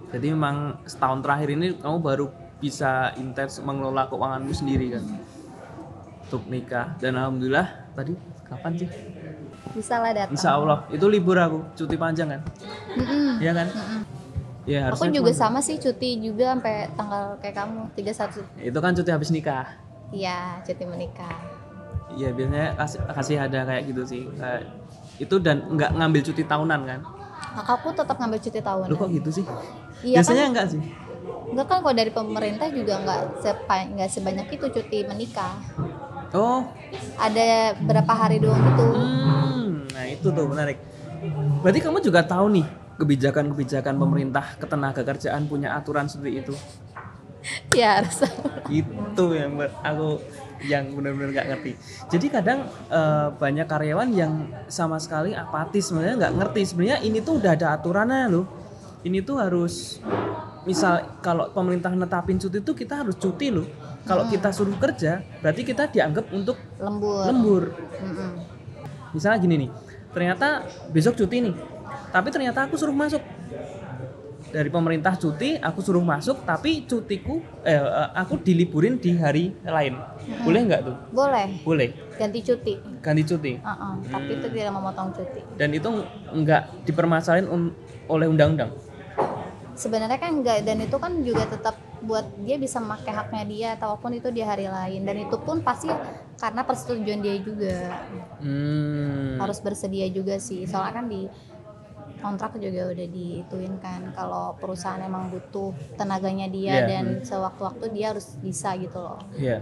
Jadi memang setahun terakhir ini kamu baru bisa intens mengelola keuanganmu sendiri kan untuk nikah dan alhamdulillah tadi kapan sih? Bisa lah datang. Insya Allah itu libur aku cuti panjang kan? Mm-mm. Iya kan? Mm-mm. Ya Aku juga sama sih cuti juga sampai tanggal kayak kamu 31 Itu kan cuti habis nikah. Iya, cuti menikah. Iya biasanya kasih, kasih ada kayak gitu sih. Kayak itu dan nggak ngambil cuti tahunan kan? Kakakku tetap ngambil cuti tahun. Lu kok gitu sih? Iya biasanya kan? enggak sih? Enggak kan kalau dari pemerintah juga nggak sepa- nggak sebanyak itu cuti menikah. Oh, Ada berapa hari doang gitu. Hmm, nah itu tuh menarik. Berarti kamu juga tahu nih kebijakan-kebijakan pemerintah ketenaga kerjaan punya aturan seperti itu. <laughs> Ya harus. Itu yang aku yang benar-benar nggak ngerti. Jadi kadang eh, banyak karyawan yang sama sekali apatis sebenarnya nggak ngerti sebenarnya ini tuh udah ada aturannya loh. Ini tuh harus misal kalau pemerintah netapin cuti itu kita harus cuti loh. Kalau kita suruh kerja berarti kita dianggap untuk Lembur. lembur. Mm-mm. misalnya gini nih ternyata besok cuti nih tapi ternyata aku suruh masuk dari pemerintah cuti aku suruh masuk tapi cutiku eh eh, aku diliburin di hari lain boleh nggak tuh Boleh boleh ganti cuti. ganti cuti Uh-uh, Tapi itu tidak memotong cuti. dan itu nggak dipermasalahin un- oleh undang-undang Sebenarnya kan enggak dan itu kan juga tetap buat dia bisa memakai haknya dia ataupun itu di hari lain dan itu pun pasti karena persetujuan dia juga hmm. harus bersedia juga sih soalnya kan di kontrak juga udah diituin kan kalau perusahaan emang butuh tenaganya dia Iya, dan sewaktu-waktu dia harus bisa gitu loh Iya.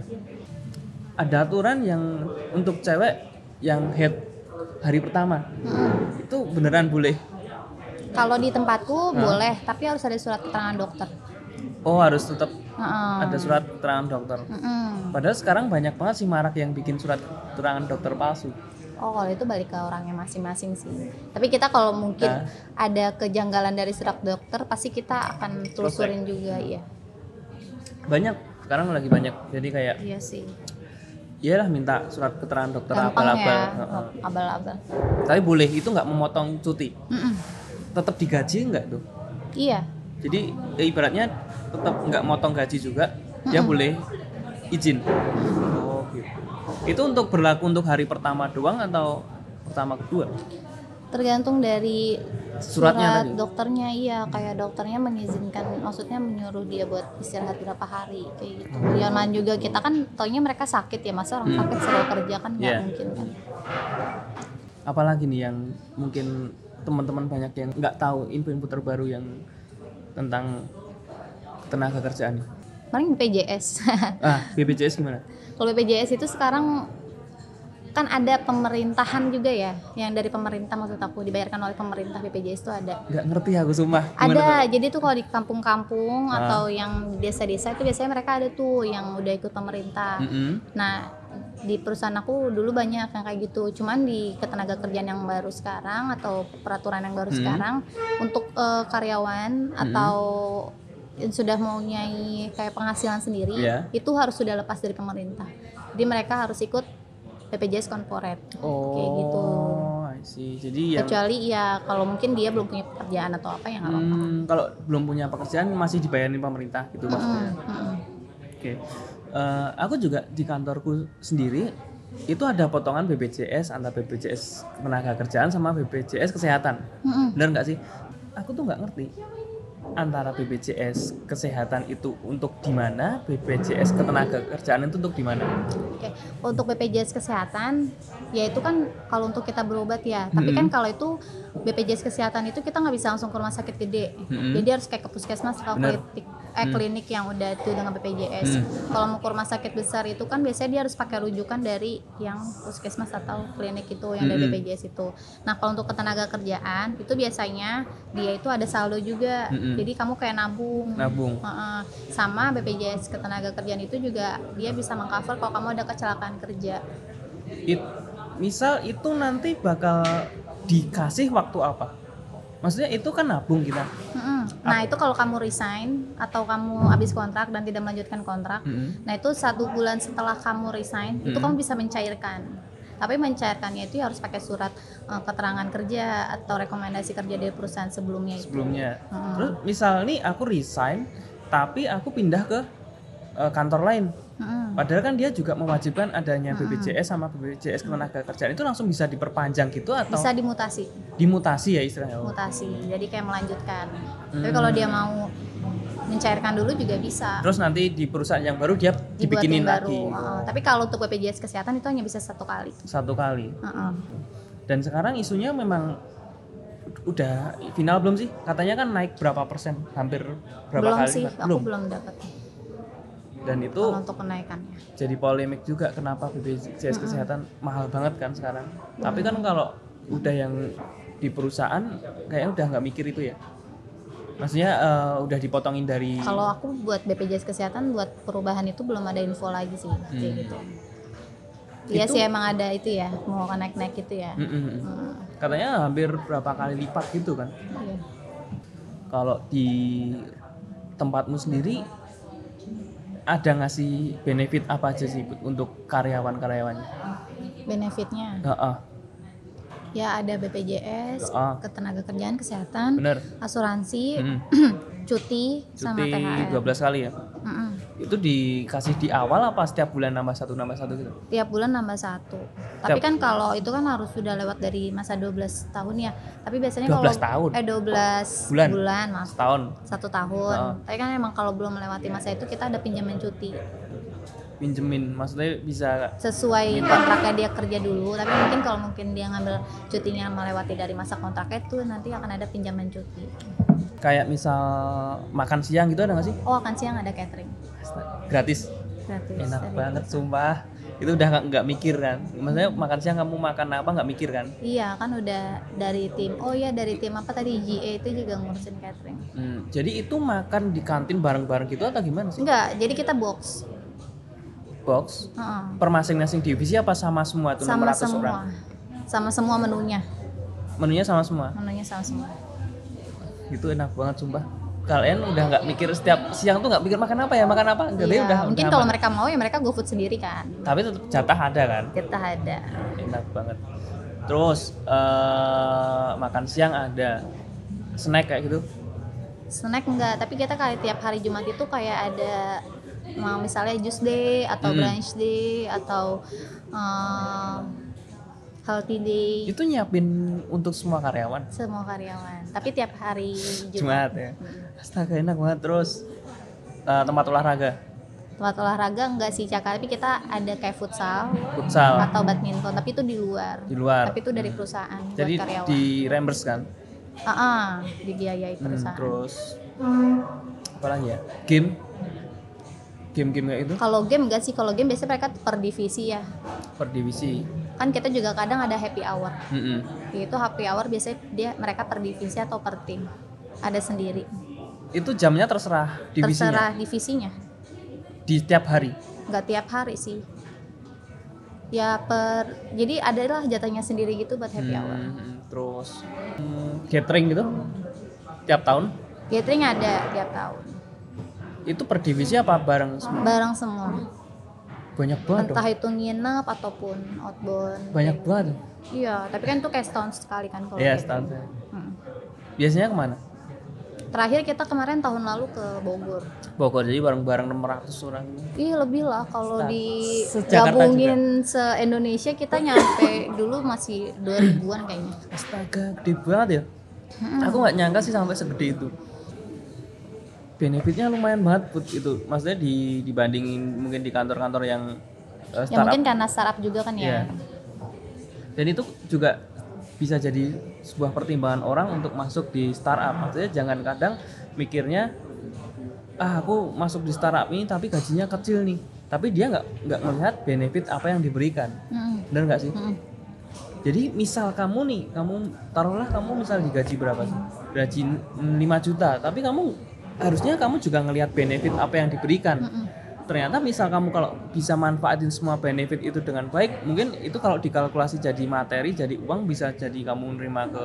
Ada aturan yang untuk cewek yang head hari pertama Mm-mm. itu beneran boleh. kalau di tempatku boleh tapi harus ada surat keterangan dokter Oh harus tetap Heeh. ada surat keterangan dokter. Mm-mm. Padahal sekarang banyak banget sih marak yang bikin surat keterangan dokter palsu. Oh, kalau itu balik ke orangnya masing-masing sih. Tapi kita kalau mungkin Nah. ada kejanggalan dari surat dokter, pasti kita akan telusurin juga, ya. Banyak sekarang lagi banyak. Jadi kayak Iya sih. iyalah minta surat keterangan dokter abal-abal. ya, abal-abal. Tapi boleh itu nggak memotong cuti. Mm-mm. Tetap digaji nggak tuh? Iya, Jadi ya ibaratnya tetap nggak motong gaji juga, dia boleh izin. Oh gitu. Itu untuk berlaku untuk hari pertama doang atau pertama kedua? Tergantung dari Suratnya surat tadi? dokternya iya. Kayak dokternya mengizinkan maksudnya menyuruh dia buat istirahat berapa hari kayak gitu. Ya man juga kita kan taunya mereka sakit ya masa orang Hmm. sakit selalu kerja kan nggak Iya. mungkin kan. Apalagi nih yang mungkin teman-teman banyak yang nggak tahu info-info terbaru yang tentang tenaga kerjaan paling BPJS <laughs> ah BPJS gimana kalau BPJS itu sekarang kan ada pemerintahan juga ya yang dari pemerintah maksud aku dibayarkan oleh pemerintah BPJS itu ada nggak ngerti aku sumpah Gimana ada tuh? jadi tuh kalau di kampung-kampung Ah. atau yang desa-desa itu biasanya mereka ada tuh yang udah ikut pemerintah Mm-mm. Nah, di perusahaan aku dulu banyak yang kayak gitu. Cuman di ketenaga kerjaan yang baru sekarang atau peraturan yang baru Hmm. sekarang untuk eh, karyawan atau yang sudah mempunyai kayak penghasilan sendiri, Iya. itu harus sudah lepas dari pemerintah. Jadi mereka harus ikut BPJS corporate. oh Kayak gitu. See. jadi yang Kecuali ya kalau mungkin dia belum punya pekerjaan atau apa ya apa-apa. Hmm, kalau belum punya pekerjaan masih dibayarin pemerintah gitu maksudnya. Mm, mm, mm. Oke. Eh, aku juga di kantorku sendiri itu ada potongan BPJS antara BPJS tenaga kerjaan sama BPJS kesehatan. Mm, mm. Bener nggak sih? Aku tuh nggak ngerti antara BPJS kesehatan itu untuk di mana, BPJS ketenaga kerjaan itu untuk di mana. Oke, untuk BPJS kesehatan, ya itu kan kalau untuk kita berobat ya. Tapi Mm-mm. kan kalau itu BPJS kesehatan itu kita nggak bisa langsung ke rumah sakit gede. Mm-mm. Jadi harus kayak ke puskesmas atau Bener. Eh, Mm. klinik yang udah itu dengan BPJS. Mm. Kalau mau ke rumah sakit besar itu kan biasanya dia harus pakai rujukan dari yang puskesmas atau klinik itu yang dari. BPJS itu. Nah kalau untuk ketenaga kerjaan itu biasanya dia itu ada saldo juga. Mm-mm. Jadi kamu kayak nabung. Nabung. Heeh. sama BPJS ketenaga kerjaan itu juga dia bisa mengcover kalau kamu ada kecelakaan kerja. It- misal itu nanti bakal dikasih waktu apa? Maksudnya itu kan nabung kita. Mm-mm. Nah itu kalau kamu resign atau kamu habis kontrak dan tidak melanjutkan kontrak, Mm-mm. nah itu satu bulan setelah kamu resign itu Mm. kamu bisa mencairkan. Tapi mencairkannya itu harus pakai surat eh, keterangan kerja atau rekomendasi kerja dari perusahaan sebelumnya itu. sebelumnya. Mm. Terus misal nih aku resign tapi aku pindah ke eh, kantor lain. Mm-mm. Padahal kan dia juga mewajibkan adanya BPJS sama BPJS ketenaga kerjaan itu langsung bisa diperpanjang gitu atau Bisa dimutasi, dimutasi ya istilahnya. Mutasi. Jadi kayak melanjutkan. Tapi Hmm. kalau dia mau mencairkan dulu juga bisa. Terus nanti di perusahaan yang baru dia dibuatin dibikinin baru. lagi Heeh. tapi kalau untuk BPJS kesehatan itu hanya bisa satu kali. satu kali. Heeh. Dan sekarang isunya memang udah final belum sih? Katanya kan naik berapa persen? Hampir berapa belum kali? sih, lipat? aku belum. belum dapat Dan itu kalau untuk kenaikannya. jadi polemik juga kenapa BPJS kesehatan mahal banget kan sekarang. Tapi kan kalau udah yang di perusahaan kayaknya udah nggak mikir itu ya. Maksudnya eh, udah dipotongin dari Kalau aku buat BPJS kesehatan buat perubahan itu belum ada info lagi sih kayak Hmm. gitu. Iya Itu- sih emang ada itu ya, mau naik-naik gitu ya. Mm-mm. Hmm, katanya hampir berapa kali lipat gitu kan. iya. Kalau di tempatmu sendiri ada ngasih benefit apa aja sih untuk karyawan-karyawannya? Benefitnya Heeh, ya ada BPJS, Ah. ketenaga kerjaan, kesehatan, bener. asuransi, Mm. <clears throat> cuti, sama Cuti THR. 12 kali ya. Mm-mm. Itu dikasih di awal apa setiap bulan nambah satu nambah satu gitu? tiap bulan nambah satu. Tapi Tiap- kan kalau itu kan harus sudah lewat dari masa 12 tahun ya. Tapi biasanya 12 kalau tahun? eh 12 Bulan? bulan, maaf Setahun satu tahun. Oh. Tapi kan emang kalau belum melewati masa itu kita ada pinjaman cuti pinjemin, maksudnya bisa sesuai kontraknya dia kerja dulu. Tapi mungkin kalau mungkin dia ngambil cutinya melewati dari masa kontraknya itu nanti akan ada pinjaman cuti. kayak misal makan siang gitu ada nggak sih? Oh akan siang ada catering Gratis. gratis. Enak dari banget sumpah. Itu udah nggak nggak mikir kan? Maksudnya makan siang kamu makan apa nggak mikir kan? Iya kan udah dari tim. Oh ya dari tim apa tadi GA itu juga ngurusin catering. Hmm, jadi itu makan di kantin bareng-bareng gitu atau gimana sih? Enggak, jadi kita box. Box Heeh. per masing-masing divisi apa sama semua tuh sama 600 semua orang? sama semua menunya Menunya sama semua. menunya sama semua Itu enak banget sumpah. Kalian udah nggak mikir setiap siang tuh nggak mikir makan apa ya makan apa? Jadi Iya, udah mungkin udah kalau aman. mereka mau ya mereka go food sendiri kan tapi tetap jatah ada kan? kita ada Enak banget. Terus eh, makan siang ada, snack kayak gitu. snack enggak tapi kita kayak tiap hari Jumat itu kayak ada Nah, misalnya juice day atau Mm. brunch day atau eh, healthy day Itu nyiapin untuk semua karyawan. semua karyawan. Tapi tiap hari Jumat. Jumat ya. Astaga enak banget terus eh, tempat olahraga, Tempat olahraga enggak sih Caka, tapi kita ada kayak futsal futsal atau badminton, tapi itu di luar. di luar. Tapi itu dari perusahaan Jadi buat karyawan. di reimburse kan. Ah, ah, dibiayai Hmm, perusahaan. terus apa lagi ya? Game. Game-game kayak itu Kalau game enggak sih, kalau game biasanya mereka per divisi ya. per divisi. Kan kita juga kadang ada happy hour. Mm-mm. Itu happy hour biasanya dia mereka per divisi atau per tim. Ada sendiri. Itu jamnya terserah divisinya Terserah divisinya. di setiap hari. Nggak tiap hari sih. Ya per jadi adalah jatahnya sendiri gitu buat happy hour. Hmm, terus hmm, catering gitu tiap tahun Catering ada tiap tahun. Itu per divisi apa bareng semua? Bareng semua. Banyak banget dong. Entah itu nginep ataupun outbound. Banyak banget. Iya, tapi kan itu kayak setahun sekali kan kalau Iya, catering. setahun. Hmm. Biasanya ke mana? Terakhir kita kemarin tahun lalu ke Bogor. Bogor jadi bareng-bareng 600 orang. Ih lebih lah kalau di gabungin se Indonesia kita nyampe dulu masih 2000-an kayaknya. Astaga, gede banget ya. Mm-mm. Aku nggak nyangka sih sampai segede itu. Benefitnya lumayan banget Put, itu. Maksudnya di dibandingin mungkin di kantor-kantor yang uh, Ya startup. mungkin karena startup juga kan ya. Dan itu juga bisa jadi sebuah pertimbangan orang untuk masuk di startup. Maksudnya jangan kadang mikirnya ah aku masuk di startup ini tapi gajinya kecil nih. Tapi dia nggak nggak melihat benefit apa yang diberikan. Mm-mm. Benar nggak sih? Mm-mm. Jadi misal kamu nih, kamu taruhlah kamu misal digaji berapa sih? Gaji 5 juta, tapi kamu harusnya kamu juga ngelihat benefit apa yang diberikan. Mm-mm. Ternyata misal kamu kalau bisa manfaatin semua benefit itu dengan baik, mungkin itu kalau dikalkulasi jadi materi, jadi uang bisa jadi kamu nerima ke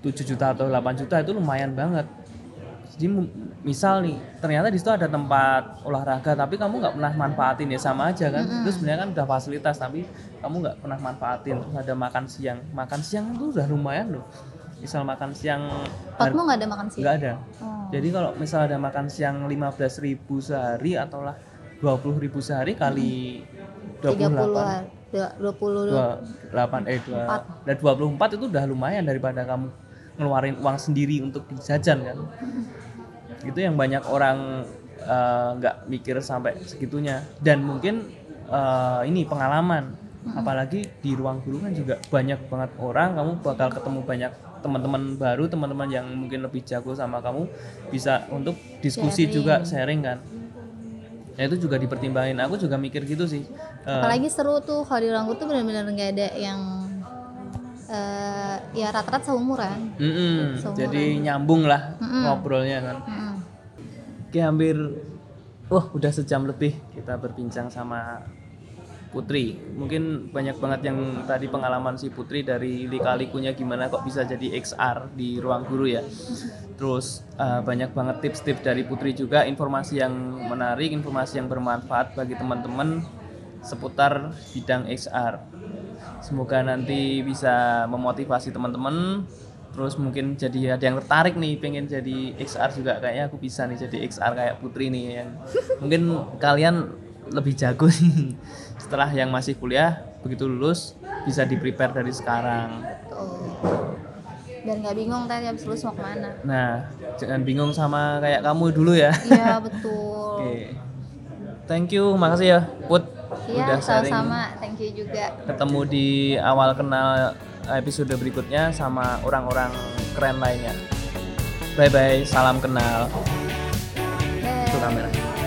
7 juta atau 8 juta itu lumayan banget. Jadi misal nih, ternyata di situ ada tempat olahraga tapi kamu nggak pernah manfaatin ya sama aja kan. Mm-mm. Itu sebenarnya kan udah fasilitas tapi kamu nggak pernah manfaatin. Terus ada makan siang, makan siang itu udah lumayan loh. Misal makan siang Tempatmu nggak ada makan siang? nggak ada. Oh. Jadi kalau misal ada makan siang 15.000 sehari atau lah 20.000 sehari kali 30 28 hari. Dua- 20 28 eh 2 Empat. dan 24 itu udah lumayan daripada kamu ngeluarin uang sendiri untuk jajan kan. <laughs> Itu yang banyak orang eh, nggak mikir sampai segitunya dan mungkin eh, ini pengalaman apalagi di ruang guru kan juga banyak banget orang kamu bakal ketemu banyak teman-teman baru teman-teman yang mungkin lebih jago sama kamu bisa untuk diskusi Sharing. juga sharing kan ya itu juga dipertimbangin aku juga mikir gitu sih Eh, Apalagi seru tuh kalau di ruang guru tuh benar-benar nggak ada yang eh, ya rata-rata seumuran. mm-mm, Seumuran. jadi nyambung lah Mm-mm. ngobrolnya kan Mm-mm. Oke hampir wah udah sejam lebih kita berbincang sama Putri. Mungkin banyak banget yang tadi pengalaman si Putri dari lika-likunya gimana kok bisa jadi XR di ruang guru ya. Terus eh, banyak banget tips-tips dari Putri juga, informasi yang menarik, informasi yang bermanfaat bagi teman-teman seputar bidang XR. Semoga nanti bisa memotivasi teman-teman. Terus mungkin jadi ada yang tertarik nih pengen jadi XR juga kayaknya aku bisa nih jadi XR kayak Putri nih yang mungkin kalian lebih jago nih <laughs> setelah yang masih kuliah begitu lulus bisa di prepare dari sekarang. Tuh. Biar nggak bingung tadi habis lulus mau ke mana. Nah jangan bingung sama kayak kamu dulu ya. Iya <laughs> betul. Oke. Thank you, makasih ya Put Iya sama-sama. Thank you juga. Ketemu di awal kenal episode berikutnya sama orang-orang keren lainnya. Bye bye, salam kenal. Itu kamera.